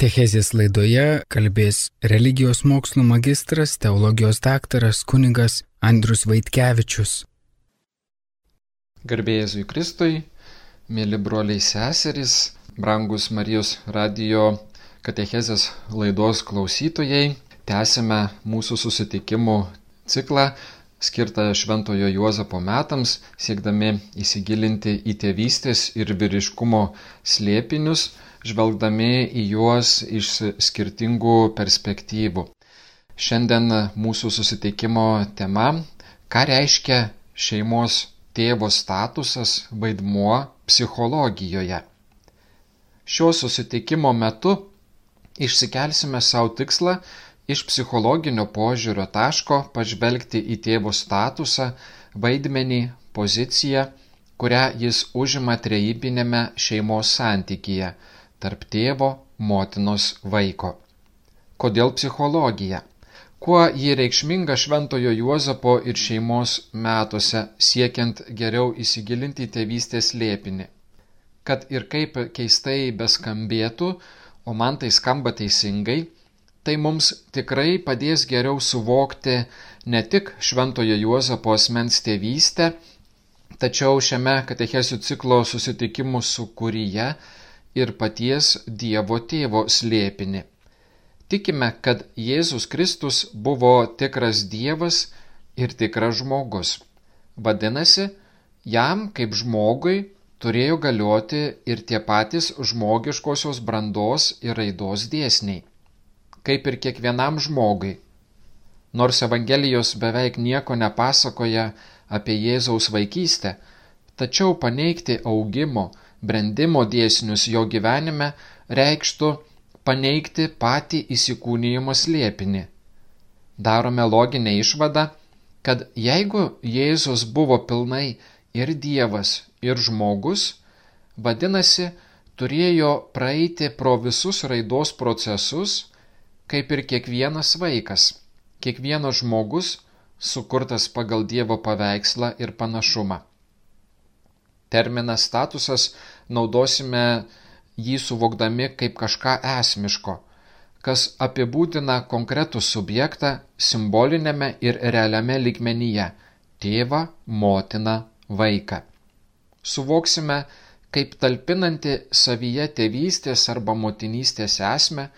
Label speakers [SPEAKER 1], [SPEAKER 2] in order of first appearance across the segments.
[SPEAKER 1] Katechezės laidoje kalbės religijos mokslų magistras, teologijos daktaras kuningas Andrius Vaitkevičius.
[SPEAKER 2] Garbėjai Kristui, mėly broliai seserys, brangus Marijos radio katechezės laidos klausytojai, tęsime mūsų susitikimų ciklą skirtą Šventojo Juozapo metams, siekdami įsigilinti į tėvystės ir vyriškumo slėpinius žvelgdami į juos iš skirtingų perspektyvų. Šiandien mūsų susitikimo tema - ką reiškia šeimos tėvo statusas vaidmuo psichologijoje. Šio susitikimo metu išsikelsime savo tikslą iš psichologinio požiūrio taško pažvelgti į tėvo statusą, vaidmenį, poziciją, kurią jis užima trejybinėme šeimos santykyje tarp tėvo, motinos, vaiko. Kodėl psichologija? Kuo ji reikšminga Šventojo Juozapo ir šeimos metuose siekiant geriau įsigilinti į tėvystės lėpinį? Kad ir kaip keistai beskambėtų, o man tai skamba teisingai, tai mums tikrai padės geriau suvokti ne tik Šventojo Juozapo asmens tėvystę, tačiau šiame katechesių ciklo susitikimų sukūryje ir paties Dievo tėvo slėpinį. Tikime, kad Jėzus Kristus buvo tikras Dievas ir tikras žmogus. Vadinasi, jam kaip žmogui turėjo galioti ir tie patys žmogiškosios brandos ir raidos dėsniai. Kaip ir kiekvienam žmogui. Nors Evangelijos beveik nieko nepasakoja apie Jėzaus vaikystę, tačiau paneigti augimo, brendimo dėsnius jo gyvenime reikštų paneigti patį įsikūnijimo slėpinį. Darome loginę išvadą, kad jeigu Jėzus buvo pilnai ir Dievas, ir žmogus, vadinasi, turėjo praeiti pro visus raidos procesus, kaip ir kiekvienas vaikas, kiekvienas žmogus, sukurtas pagal Dievo paveikslą ir panašumą terminą statusas naudosime jį suvokdami kaip kažką esmiško, kas apibūdina konkretų subjektą simbolinėme ir realiame ligmenyje - tėvą, motiną, vaiką. Suvoksime kaip talpinanti savyje tėvystės arba motinystės esmę,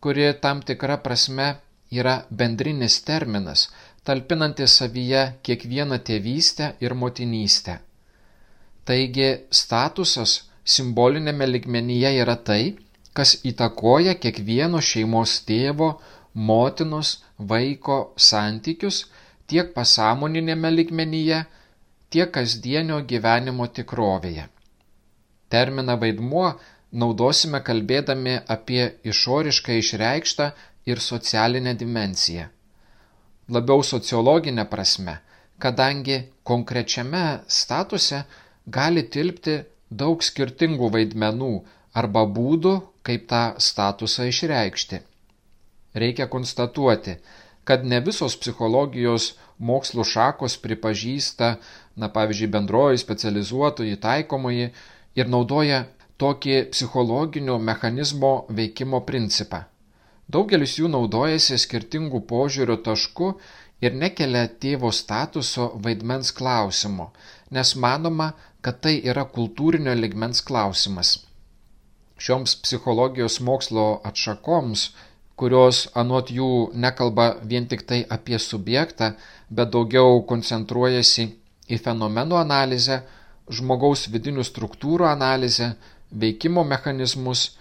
[SPEAKER 2] kuri tam tikra prasme yra bendrinis terminas, talpinanti savyje kiekvieną tėvystę ir motinystę. Taigi statusas simbolinėme ligmenyje yra tai, kas įtakoja kiekvieno šeimos tėvo, motinos, vaiko santykius tiek pasąmoninėme ligmenyje, tiek kasdienio gyvenimo tikrovėje. Terminą vaidmuo naudosime kalbėdami apie išoriškai išreikštą ir socialinę dimenciją. Labiau sociologinė prasme, kadangi konkrečiame statuse gali tilpti daug skirtingų vaidmenų arba būdų, kaip tą statusą išreikšti. Reikia konstatuoti, kad ne visos psichologijos mokslo šakos pripažįsta, na pavyzdžiui, bendroji, specializuotoji, taikomoji ir naudoja tokį psichologinio mechanizmo veikimo principą. Daugelis jų naudojasi skirtingų požiūrio taškų ir nekelia tėvo statuso vaidmens klausimo, nes manoma, kad tai yra kultūrinio ligmens klausimas. Šioms psichologijos mokslo atšakoms, kurios anot jų nekalba vien tik tai apie subjektą, bet daugiau koncentruojasi į fenomenų analizę, žmogaus vidinių struktūrų analizę, veikimo mechanizmus,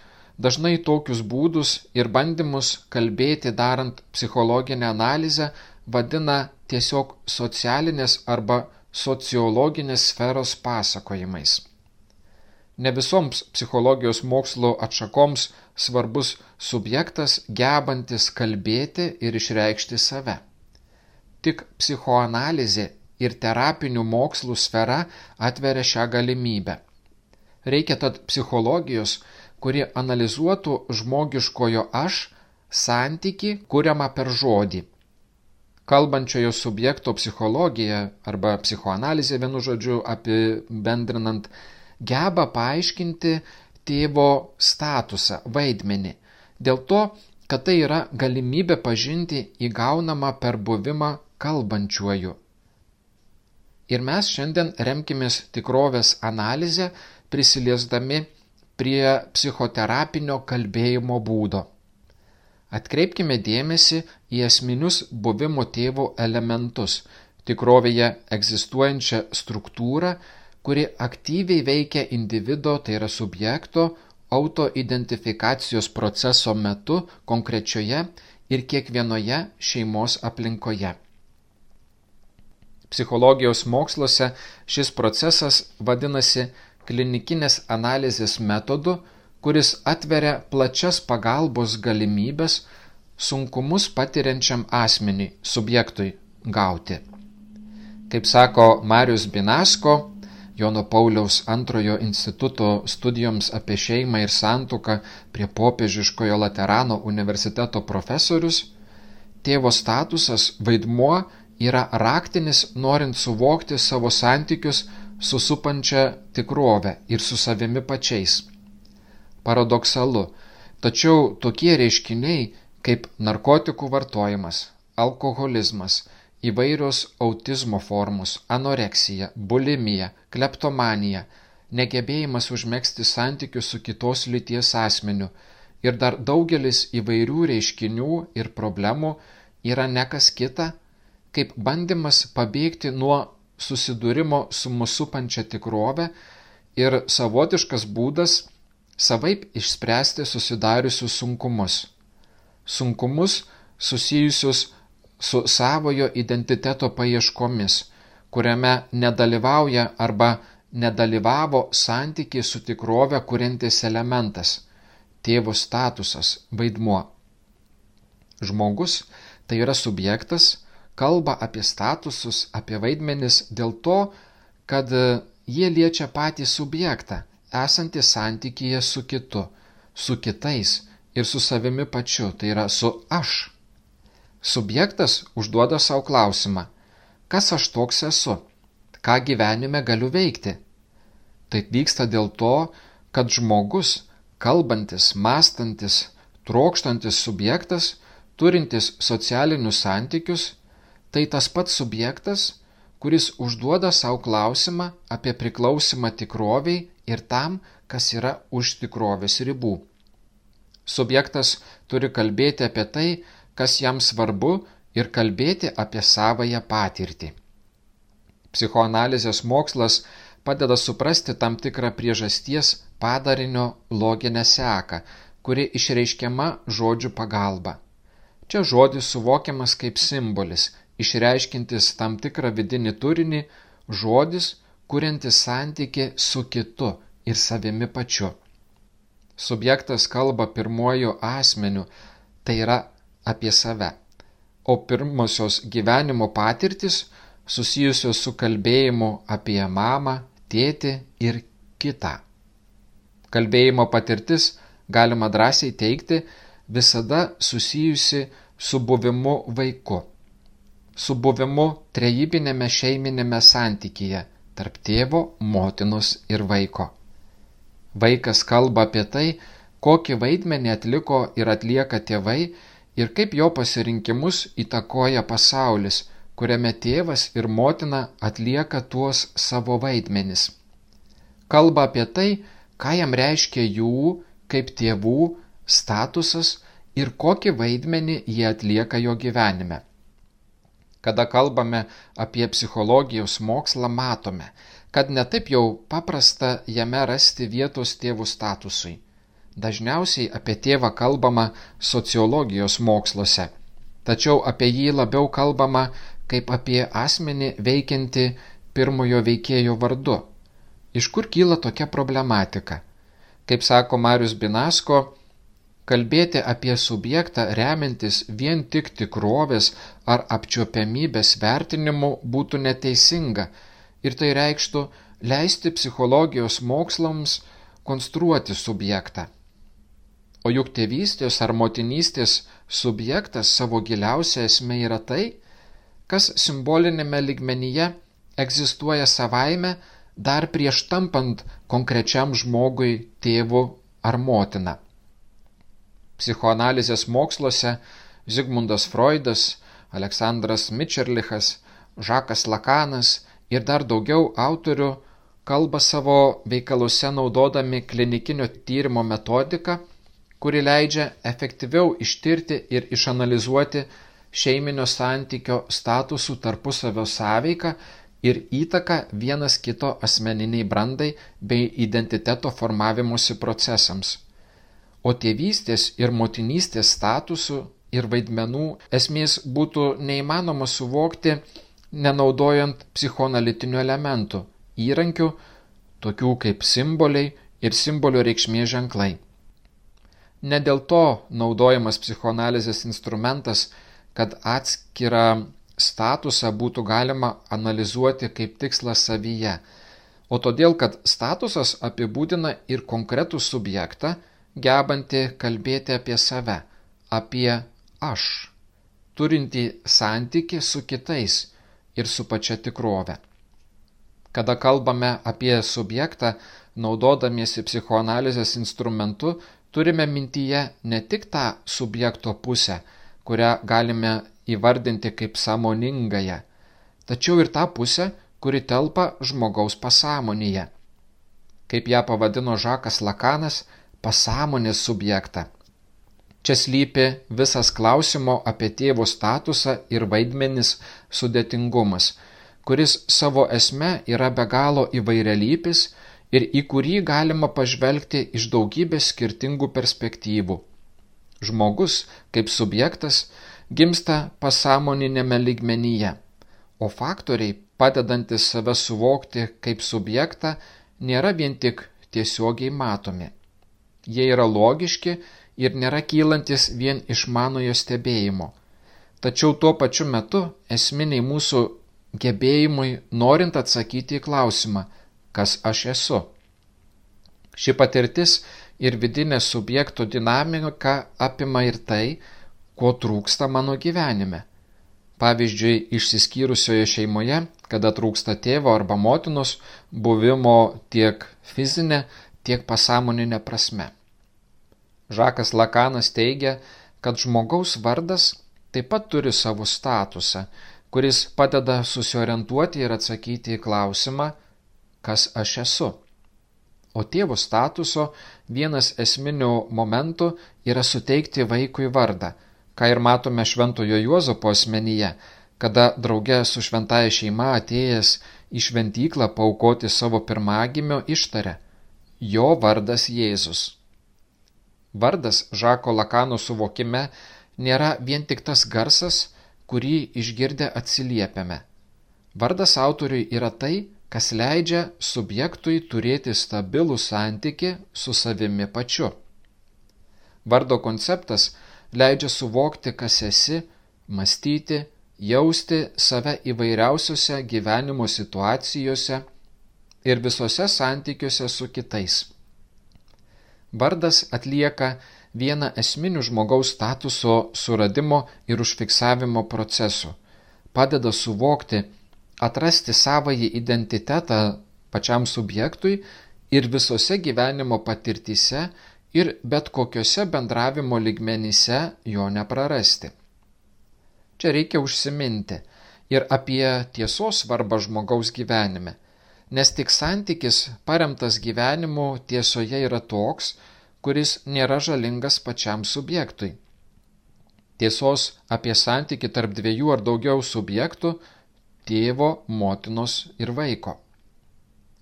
[SPEAKER 2] dažnai tokius būdus ir bandymus kalbėti darant psichologinę analizę vadina tiesiog socialinės arba sociologinės sferos pasakojimais. Ne visoms psichologijos mokslo atšakoms svarbus subjektas gebantis kalbėti ir išreikšti save. Tik psichoanalizė ir terapinių mokslų sfera atveria šią galimybę. Reikia tad psichologijos, kuri analizuotų žmogiškojo aš santyki kuriamą per žodį kalbančiojo subjekto psichologija arba psichoanalizė vienu žodžiu apibendrinant geba paaiškinti tėvo statusą, vaidmenį, Dėl to, kad tai yra galimybė pažinti įgaunamą per buvimą kalbančiuoju. Ir mes šiandien remkimės tikrovės analizę, prisiliesdami prie psichoterapinio kalbėjimo būdo. Atkreipkime dėmesį į esminius buvimo tėvo elementus - tikrovėje egzistuojančią struktūrą, kuri aktyviai veikia individo, tai yra subjekto, autoidentifikacijos proceso metu konkrečioje ir kiekvienoje šeimos aplinkoje. Psichologijos moksluose šis procesas vadinasi klinikinės analizės metodu, kuris atveria plačias pagalbos galimybės sunkumus patiriančiam asmeniui, subjektui gauti. Kaip sako Marius Binasko, Jono Pauliaus antrojo instituto studijoms apie šeimą ir santuką prie popiežiškojo Laterano universiteto profesorius, tėvo statusas, vaidmuo yra raktinis norint suvokti savo santykius su supančia tikrove ir su savimi pačiais. Paradoksalu, tačiau tokie reiškiniai kaip narkotikų vartojimas, alkoholizmas, įvairios autizmo formos, anoreksija, bulimija, kleptomanija, negebėjimas užmėgsti santykių su kitos lyties asmeniu ir dar daugelis įvairių reiškinių ir problemų yra nekas kita, kaip bandymas pabėgti nuo susidūrimo su mūsų pančia tikrove ir savotiškas būdas savaip išspręsti susidariusius sunkumus. Sunkumus susijusius su savojo identiteto paieškomis, kuriame nedalyvauja arba nedalyvavo santykiai su tikrove kuriantis elementas - tėvo statusas, vaidmuo. Žmogus, tai yra subjektas, kalba apie statusus, apie vaidmenis dėl to, kad jie liečia patį subjektą, esantį santykyje su kitu, su kitais ir su savimi pačiu, tai yra su aš. Subjektas užduoda savo klausimą, kas aš toks esu, ką gyvenime galiu veikti. Taip vyksta dėl to, kad žmogus, kalbantis, mąstantis, trokštantis subjektas, turintis socialinius santykius, tai tas pats subjektas, kuris užduoda savo klausimą apie priklausimą tikroviai ir tam, kas yra už tikrovės ribų. Subjektas turi kalbėti apie tai, kas jam svarbu ir kalbėti apie savoją patirtį. Psichoanalizės mokslas padeda suprasti tam tikrą priežasties padarinio loginę seką, kuri išreiškiama žodžių pagalba. Čia žodis suvokiamas kaip simbolis, išreiškintis tam tikrą vidinį turinį, žodis, kuriantis santyki su kitu ir savimi pačiu. Subjektas kalba pirmuoju asmeniu, tai yra apie save, o pirmosios gyvenimo patirtis susijusios su kalbėjimu apie mamą, tėtį ir kitą. Kalbėjimo patirtis, galima drąsiai teikti, visada susijusi su buvimu vaiku, su buvimu trejybinėme šeiminėme santykyje tarp tėvo, motinos ir vaiko. Vaikas kalba apie tai, kokį vaidmenį atliko ir atlieka tėvai ir kaip jo pasirinkimus įtakoja pasaulis, kuriame tėvas ir motina atlieka tuos savo vaidmenis. Kalba apie tai, ką jam reiškia jų, kaip tėvų, statusas ir kokį vaidmenį jie atlieka jo gyvenime. Kada kalbame apie psichologijos mokslą, matome, kad netaip jau paprasta jame rasti vietos tėvų statusui. Dažniausiai apie tėvą kalbama sociologijos moksluose, tačiau apie jį labiau kalbama kaip apie asmenį veikianti pirmojo veikėjo vardu. Iš kur kyla tokia problematika? Kaip sako Marius Binasko, kalbėti apie subjektą remiantis vien tik tikrovės ar apčiopiamybės vertinimu būtų neteisinga ir tai reikštų leisti psichologijos mokslams konstruoti subjektą. O juk tėvystės ar motinystės subjektas savo giliausia esmė yra tai, kas simbolinėme ligmenyje egzistuoja savaime dar prieš tampant konkrečiam žmogui tėvu ar motina. Psichoanalizės moksluose Zigmundas Freudas, Aleksandras Mičerlichas, Žakas Lakanas ir dar daugiau autorių kalba savo veikaluose naudodami klinikinio tyrimo metodiką, kuri leidžia efektyviau ištirti ir išanalizuoti šeiminio santykio statusų tarpusavio sąveiką ir įtaką vienas kito asmeniniai brandai bei identiteto formavimusi procesams. O tėvystės ir motinystės statusų ir vaidmenų esmės būtų neįmanoma suvokti, nenaudojant psichoanalitinių elementų, įrankių, tokių kaip simboliai ir simbolio reikšmės ženklai. Ne dėl to naudojamas psichoanalizės instrumentas kad atskirą statusą būtų galima analizuoti kaip tikslą savyje, o todėl, kad statusas apibūdina ir konkretų subjektą, gebantį kalbėti apie save, apie aš, turinti santyki su kitais ir su pačia tikrove. Kada kalbame apie subjektą, naudodamiesi psichoanalizės instrumentu, turime mintyje ne tik tą subjekto pusę, kurią galime įvardinti kaip sąmoningąją, tačiau ir tą pusę, kuri telpa žmogaus pasąmonėje. Kaip ją pavadino Žakas Lakanas, pasąmonės subjektą. Čia slypi visas klausimo apie tėvo statusą ir vaidmenis sudėtingumas, kuris savo esme yra be galo įvairialypis ir į kurį galima pažvelgti iš daugybės skirtingų perspektyvų. Žmogus, kaip subjektas, gimsta pasąmoninėme lygmenyje, o faktoriai, padedantis save suvokti kaip subjektą, nėra vien tik tiesiogiai matomi. Jie yra logiški ir nėra kylantis vien iš manojo stebėjimo. Tačiau tuo pačiu metu esminiai mūsų gebėjimui norint atsakyti į klausimą, kas aš esu. Ši patirtis ir vidinė subjekto dinamika apima ir tai, ko trūksta mano gyvenime. Pavyzdžiui, išsiskyrusioje šeimoje, kada trūksta tėvo arba motinos buvimo tiek fizinė, tiek pasąmoninė prasme. Žakas Lakanas teigia, kad žmogaus vardas taip pat turi savo statusą, kuris padeda susiorientuoti ir atsakyti į klausimą, kas aš esu. O tėvo statuso vienas esminių momentų yra suteikti vaikui vardą, ką ir matome Šventojo Juozapo asmenyje, kada drauge su šventaja šeima atėjęs į šventyklą paukoti savo pirmagimio ištarė – jo vardas Jėzus. Vardas Žako Lakano suvokime nėra vien tik tas garsas, kurį išgirdę atsiliepiame. Vardas autoriui yra tai, kas leidžia subjektui turėti stabilų santyki su savimi pačiu. Vardo konceptas leidžia suvokti, kas esi, mąstyti, jausti save įvairiausiose gyvenimo situacijose ir visose santykiuose su kitais. Vardas atlieka vieną esminių žmogaus statuso suradimo ir užfiksavimo procesų, padeda suvokti, atrasti savąjį identitetą pačiam subjektui ir visose gyvenimo patirtyse ir bet kokiuose bendravimo ligmenyse jo neprarasti. Čia reikia užsiminti ir apie tiesos svarbą žmogaus gyvenime, nes tik santykis paremtas gyvenimu tiesoje yra toks, kuris nėra žalingas pačiam subjektui. Tiesos apie santyki tarp dviejų ar daugiau subjektų tėvo, motinos ir vaiko.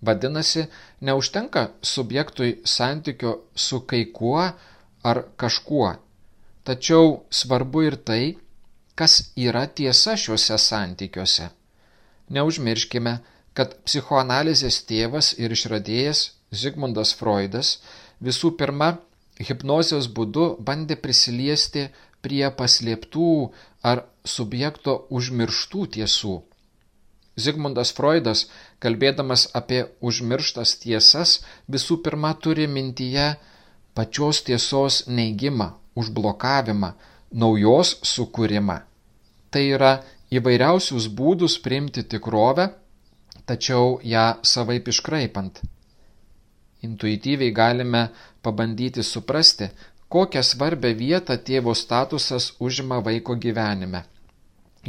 [SPEAKER 2] Vadinasi, neužtenka subjektui santykio su kai kuo ar kažkuo, tačiau svarbu ir tai, kas yra tiesa šiuose santykiuose. Neužmirškime, kad psichoanalizės tėvas ir išradėjas Zigmundas Freudas visų pirma hipnozijos būdu bandė prisiliesti prie paslėptų ar subjekto užmirštų tiesų. Zigmundas Freudas, kalbėdamas apie užmirštas tiesas, visų pirma turi mintyje pačios tiesos neigimą, užblokavimą, naujos sukūrimą. Tai yra įvairiausius būdus priimti tikrovę, tačiau ją savaip iškraipant. Intuityviai galime pabandyti suprasti, kokią svarbę vietą tėvo statusas užima vaiko gyvenime.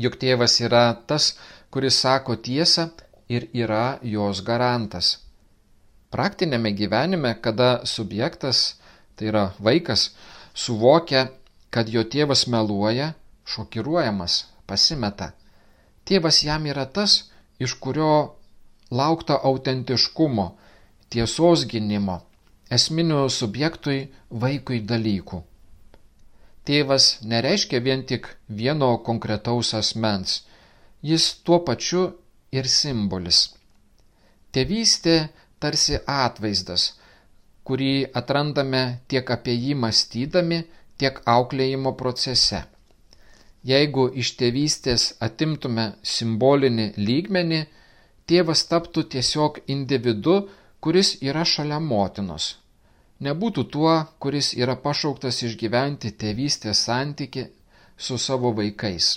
[SPEAKER 2] Juk tėvas yra tas, kuris sako tiesą ir yra jos garantas. Praktinėme gyvenime, kada subjektas, tai yra vaikas, suvokia, kad jo tėvas meluoja, šokiruojamas, pasimeta. Tėvas jam yra tas, iš kurio laukta autentiškumo, tiesos gynimo, esminių subjektui vaikui dalykų. Tėvas nereiškia vien tik vieno konkretaus asmens, jis tuo pačiu ir simbolis. Tėvystė tarsi atvaizdas, kurį atrandame tiek apie jį mąstydami, tiek auklėjimo procese. Jeigu iš tėvystės atimtume simbolinį lygmenį, tėvas taptų tiesiog individu, kuris yra šalia motinos. Nebūtų tuo, kuris yra pašauktas išgyventi tėvystės santyki su savo vaikais.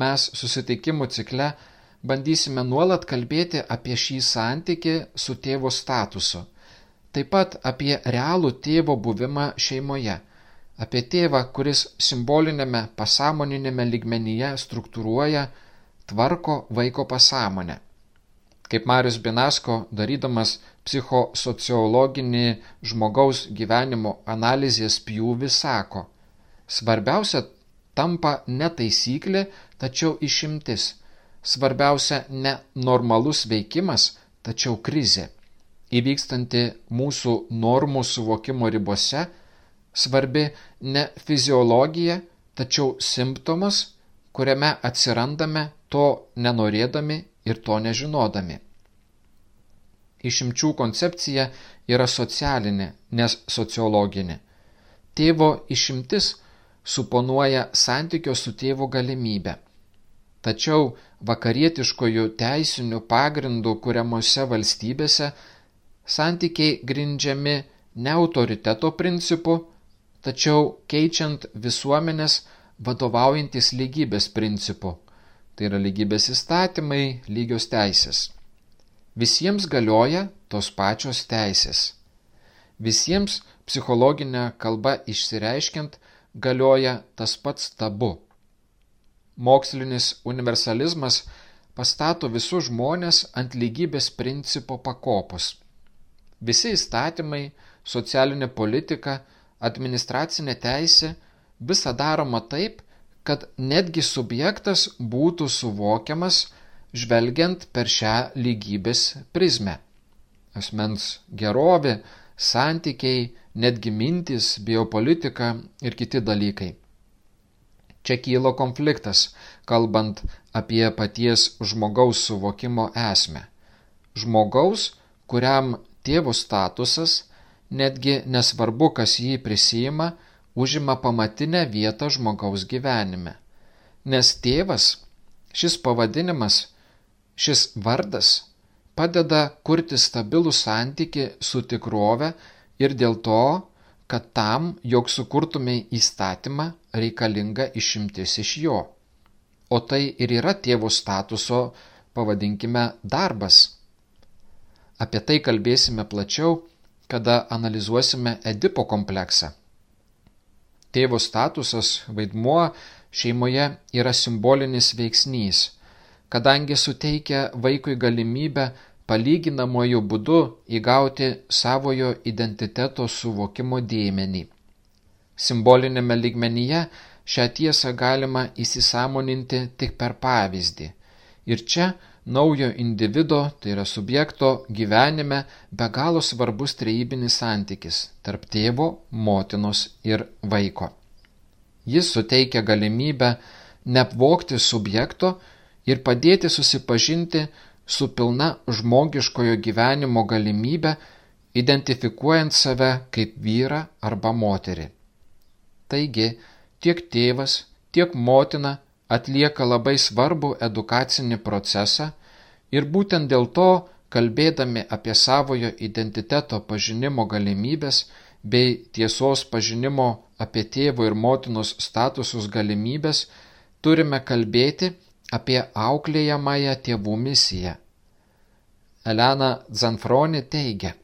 [SPEAKER 2] Mes susitikimų cikle bandysime nuolat kalbėti apie šį santyki su tėvo statusu, taip pat apie realų tėvo buvimą šeimoje apie tėvą, kuris simbolinėme pasąmoninėme ligmenyje struktūruoja, tvarko vaiko pasąmonę. Kaip Marius Binasko, darydamas psichosociologinį žmogaus gyvenimo analizės pjūvį, sako, svarbiausia tampa ne taisyklė, tačiau išimtis. Svarbiausia ne normalus veikimas, tačiau krizė, įvykstanti mūsų normų suvokimo ribose, svarbi ne fiziologija, tačiau simptomas, kuriame atsirandame to nenorėdami ir to nežinodami. Išimčių koncepcija yra socialinė, nes sociologinė. Tėvo išimtis suponuoja santykio su tėvu galimybę. Tačiau vakarietiškojų teisinių pagrindų kuriamose valstybėse santykiai grindžiami ne autoriteto principu, tačiau keičiant visuomenės vadovaujantis lygybės principu. Tai yra lygybės įstatymai, lygios teisės. Visiems galioja tos pačios teisės. Visiems psichologinė kalba išsireiškiant galioja tas pats tabu. Mokslinis universalizmas pastato visus žmonės ant lygybės principo pakopos. Visi įstatymai, socialinė politika administracinė teisė visa daroma taip, kad netgi subjektas būtų suvokiamas žvelgiant per šią lygybės prizmę. Asmens gerovė, santykiai, netgi mintis, biopolitika ir kiti dalykai. Čia kylo konfliktas, kalbant apie paties žmogaus suvokimo esmę. Žmogaus, kuriam tėvo statusas netgi nesvarbu, kas jį prisima, užima pamatinę vietą žmogaus gyvenime. Nes tėvas, šis pavadinimas, šis vardas padeda kurti stabilų santyki su tikrove ir dėl to, kad tam, jog sukurtumei įstatymą, reikalinga išimtis iš jo. O tai ir yra tėvo statuso, pavadinkime, darbas. Apie tai kalbėsime plačiau kada analizuosime Edipo kompleksą. Tėvo statusas, vaidmuo šeimoje yra simbolinis veiksnys, kadangi suteikia vaikui galimybę palyginamojų būdu įgauti savojo identiteto suvokimo dėmenį. Simbolinėme lygmenyje šią tiesą galima įsisamoninti tik per pavyzdį. Ir čia naujo individo, tai yra subjekto gyvenime be galo svarbus trejybinis santykis tarp tėvo, motinos ir vaiko. Jis suteikia galimybę neapvokti subjekto ir padėti susipažinti su pilna žmogiškojo gyvenimo galimybė, identifikuojant save kaip vyrą arba moterį. Taigi, tiek tėvas, tiek motina atlieka labai svarbų edukacinį procesą ir būtent dėl to, kalbėdami apie savojo identiteto pažinimo galimybės bei tiesos pažinimo apie tėvo ir motinos statusus galimybės, turime kalbėti apie auklėjamąją tėvų misiją. Elena Zanfroni teigia,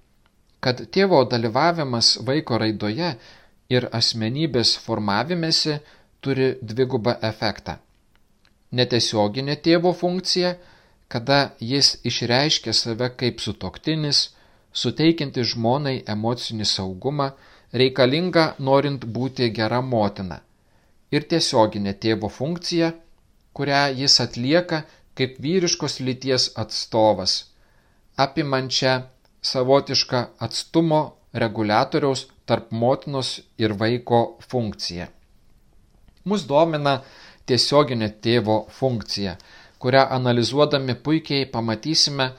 [SPEAKER 2] kad tėvo dalyvavimas vaiko raidoje ir asmenybės formavimėsi turi dvigubą efektą. Netiesioginė tėvo funkcija, kada jis išreiškia save kaip sutoktinis, suteikianti žmonai emocinį saugumą, reikalinga norint būti gera motina. Ir tiesioginė tėvo funkcija, kurią jis atlieka kaip vyriškos lyties atstovas, apimančią savotišką atstumo reguliatoriaus tarp motinos ir vaiko funkciją. Mus domina tiesioginė tėvo funkcija, kurią analizuodami puikiai pamatysime,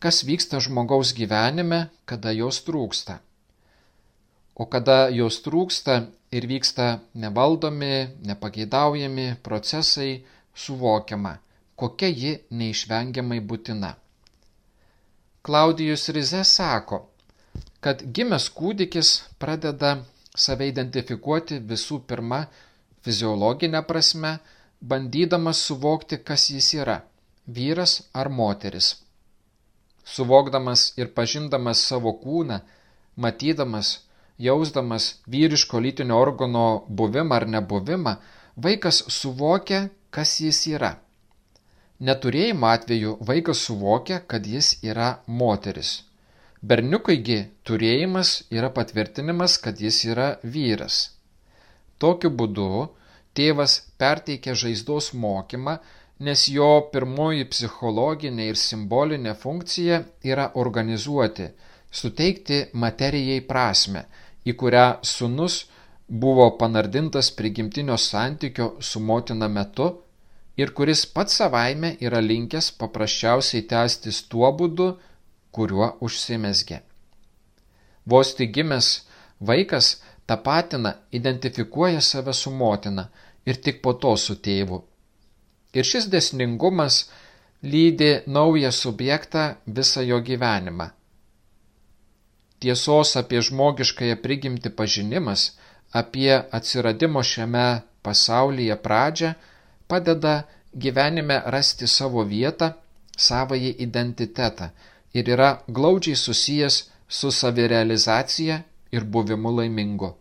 [SPEAKER 2] kas vyksta žmogaus gyvenime, kada jos trūksta. O kada jos trūksta ir vyksta nevaldomi, nepageidaujami procesai, suvokiama, kokia ji neišvengiamai būtina. Klaudijus Rize sako, kad gimęs kūdikis pradeda save identifikuoti visų pirma fiziologinę prasme, bandydamas suvokti, kas jis yra - vyras ar moteris. Suvokdamas ir pažindamas savo kūną, matydamas, jausdamas vyriško lytinio organo buvimą ar nebuvimą, vaikas suvokia, kas jis yra. Neturėjimo atveju vaikas suvokia, kad jis yra moteris. Berniukaigi turėjimas yra patvirtinimas, kad jis yra vyras. Tokiu būdu tėvas perteikia žaizdos mokymą, nes jo pirmoji psichologinė ir simbolinė funkcija yra organizuoti, suteikti materijai prasme, į kurią sunus buvo panardintas prigimtinio santykio su motina metu ir kuris pats savaime yra linkęs paprasčiausiai tęstis tuo būdu, kuriuo užsimesgė. Vos tik gimęs vaikas tapatina, identifikuoja save su motina ir tik po to su tėvu. Ir šis desningumas lydi naują subjektą visą jo gyvenimą. Tiesos apie žmogiškąją prigimti pažinimas, apie atsiradimo šiame pasaulyje pradžią padeda gyvenime rasti savo vietą, savąjį identitetą ir yra glaudžiai susijęs su savirealizacija ir buvimu laimingu.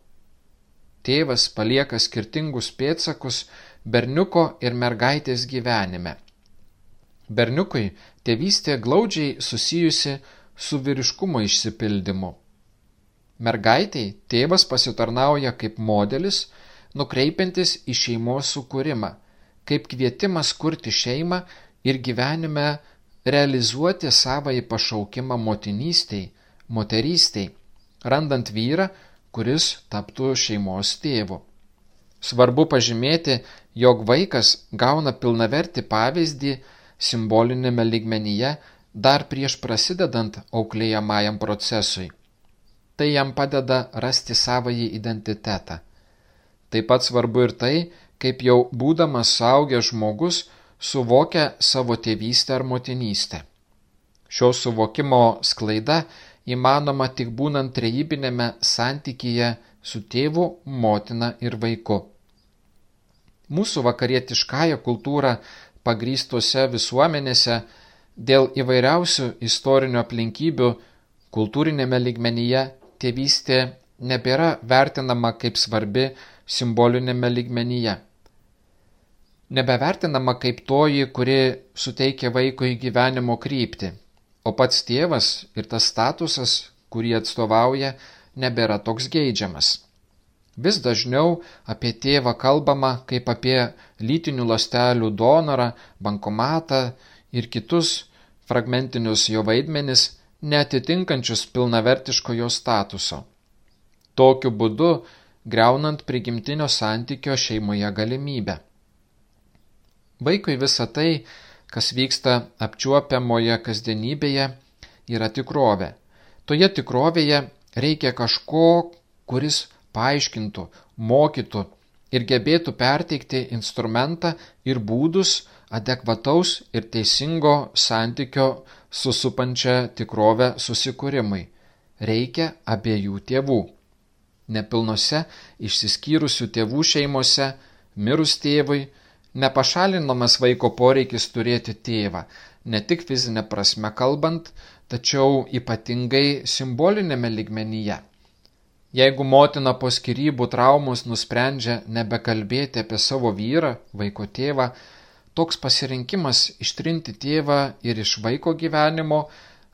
[SPEAKER 2] Tėvas palieka skirtingus pėtsakus berniuko ir mergaitės gyvenime. Berniukui tėvystė glaudžiai susijusi su vyriškumo išsipildymu. Mergaitiai tėvas pasitarnauja kaip modelis, nukreipiantis į šeimos sukūrimą, kaip kvietimas kurti šeimą ir gyvenime realizuoti savąjį pašaukimą motinystiai, moterystiai, randant vyrą, kuris taptų šeimos tėvu. Svarbu pažymėti, jog vaikas gauna pilnavertį pavyzdį simbolinėme lygmenyje dar prieš prasidedant auklėjamajam procesui. Tai jam padeda rasti savąjį identitetą. Taip pat svarbu ir tai, kaip jau būdamas saugęs žmogus suvokia savo tėvystę ar motinystę. Šio suvokimo sklaida įmanoma tik būnant trejybinėme santykyje su tėvu, motina ir vaiku. Mūsų vakarietiškąją kultūrą pagrystose visuomenėse dėl įvairiausių istorinių aplinkybių kultūrinėme lygmenyje tėvystė nebėra vertinama kaip svarbi simbolinėme lygmenyje. Nebevertinama kaip toji, kuri suteikia vaikui gyvenimo kryptį o pats tėvas ir tas statusas, kurį atstovauja, nebėra toks geidžiamas. Vis dažniau apie tėvą kalbama kaip apie lytinių lastelių donorą, bankomatą ir kitus fragmentinius jo vaidmenis, netitinkančius pilnavertiško jo statuso. Tokiu būdu greunant prigimtinio santykio šeimoje galimybę. Vaikui visą tai kas vyksta apčiuopiamoje kasdienybėje, yra tikrovė. Toje tikrovėje reikia kažko, kuris paaiškintų, mokytų ir gebėtų perteikti instrumentą ir būdus adekvataus ir teisingo santykio su supančia tikrovė susikūrimui. Reikia abiejų tėvų. Nepilnose išsiskyrusių tėvų šeimose mirus tėvui Nepašalinamas vaiko poreikis turėti tėvą, ne tik fizinė prasme kalbant, tačiau ypatingai simbolinėme ligmenyje. Jeigu motina po skirybų traumos nusprendžia nebekalbėti apie savo vyrą, vaiko tėvą, toks pasirinkimas ištrinti tėvą ir iš vaiko gyvenimo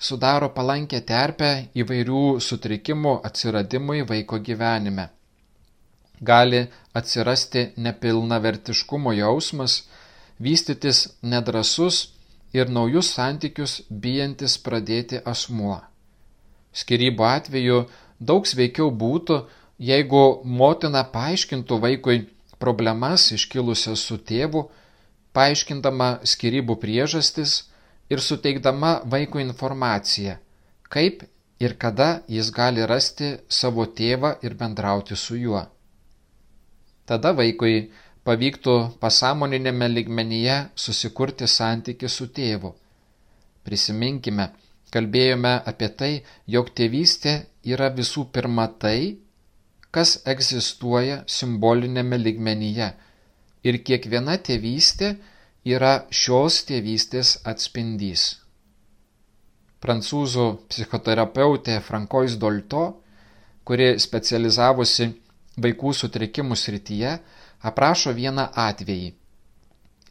[SPEAKER 2] sudaro palankę terpę įvairių sutrikimų atsiradimui vaiko gyvenime. Gali atsirasti nepilnavertiškumo jausmas, vystytis nedrasus ir naujus santykius bijantis pradėti asmuo. Skirybų atveju daug sveikiau būtų, jeigu motina paaiškintų vaikui problemas iškilusias su tėvu, paaiškindama skirybų priežastis ir suteikdama vaikui informaciją, kaip ir kada jis gali rasti savo tėvą ir bendrauti su juo. Tada vaikui pavyktų pasąmoninėme ligmenyje susikurti santyki su tėvu. Prisiminkime, kalbėjome apie tai, jog tėvystė yra visų pirma tai, kas egzistuoja simbolinėme ligmenyje ir kiekviena tėvystė yra šios tėvystės atspindys. Prancūzų psichoterapeutė Frankois Dolto, kuri specializavosi vaikų sutrikimų srityje, aprašo vieną atvejį.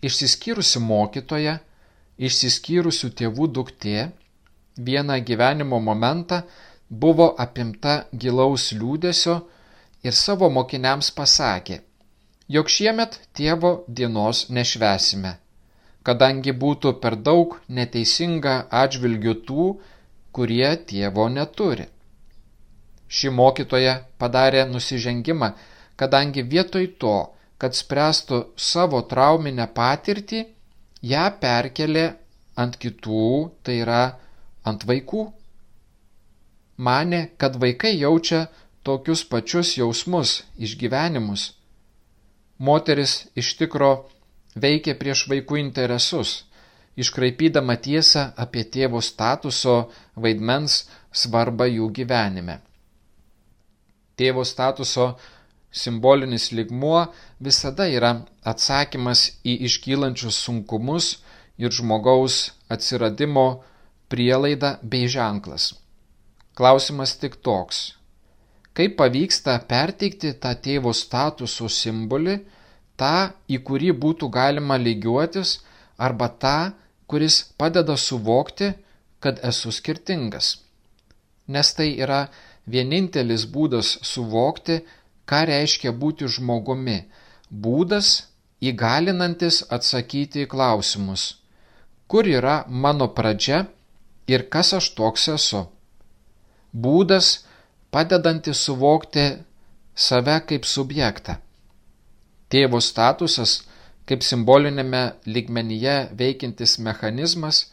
[SPEAKER 2] Išsiskyrusi mokytoja, išsiskyrusių tėvų duktė vieną gyvenimo momentą buvo apimta gilaus liūdėsio ir savo mokiniams pasakė, jog šiemet tėvo dienos nešvesime, kadangi būtų per daug neteisinga atžvilgių tų, kurie tėvo neturi. Ši mokytoja padarė nusižengimą, kadangi vietoj to, kad spręstų savo trauminę patirtį, ją perkelė ant kitų, tai yra ant vaikų. Mane, kad vaikai jaučia tokius pačius jausmus, išgyvenimus. Moteris iš tikro veikia prieš vaikų interesus, iškraipydama tiesą apie tėvo statuso vaidmens svarbą jų gyvenime. Tėvo statuso simbolinis ligmuo visada yra atsakymas į iškylančius sunkumus ir žmogaus atsiradimo prielaida bei ženklas. Klausimas tik toks. Kaip pavyksta perteikti tą tėvo statuso simbolį, tą, į kurį būtų galima lygiuotis, arba tą, kuris padeda suvokti, kad esu skirtingas. Nes tai yra vienintelis būdas suvokti, ką reiškia būti žmogumi, būdas įgalinantis atsakyti į klausimus, kur yra mano pradžia ir kas aš toks esu. Būdas padedantis suvokti save kaip subjektą. Tėvo statusas kaip simbolinėme lygmenyje veikiantis mechanizmas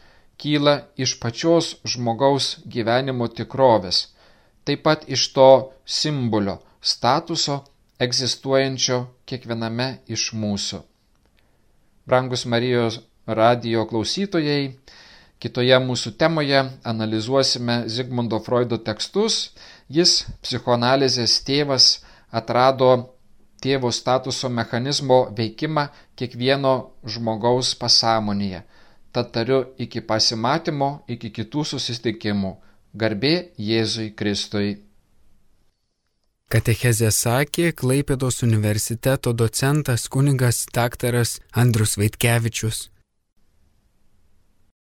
[SPEAKER 2] kyla iš pačios žmogaus gyvenimo tikrovės, taip pat iš to simbolio statuso egzistuojančio kiekviename iš mūsų. Brangus Marijos radio klausytojai, Kitoje mūsų temoje analizuosime Zigmundo Freudo tekstus. Jis, psichoanalizės tėvas, atrado tėvo statuso mechanizmo veikimą kiekvieno žmogaus pasąmonėje. Tad tariu iki pasimatymo, iki kitų susitikimų. Garbė Jėzui Kristui.
[SPEAKER 1] Katechezė sakė Klaipėdos universiteto docentas kunigas daktaras Andrus Vaitkevičius.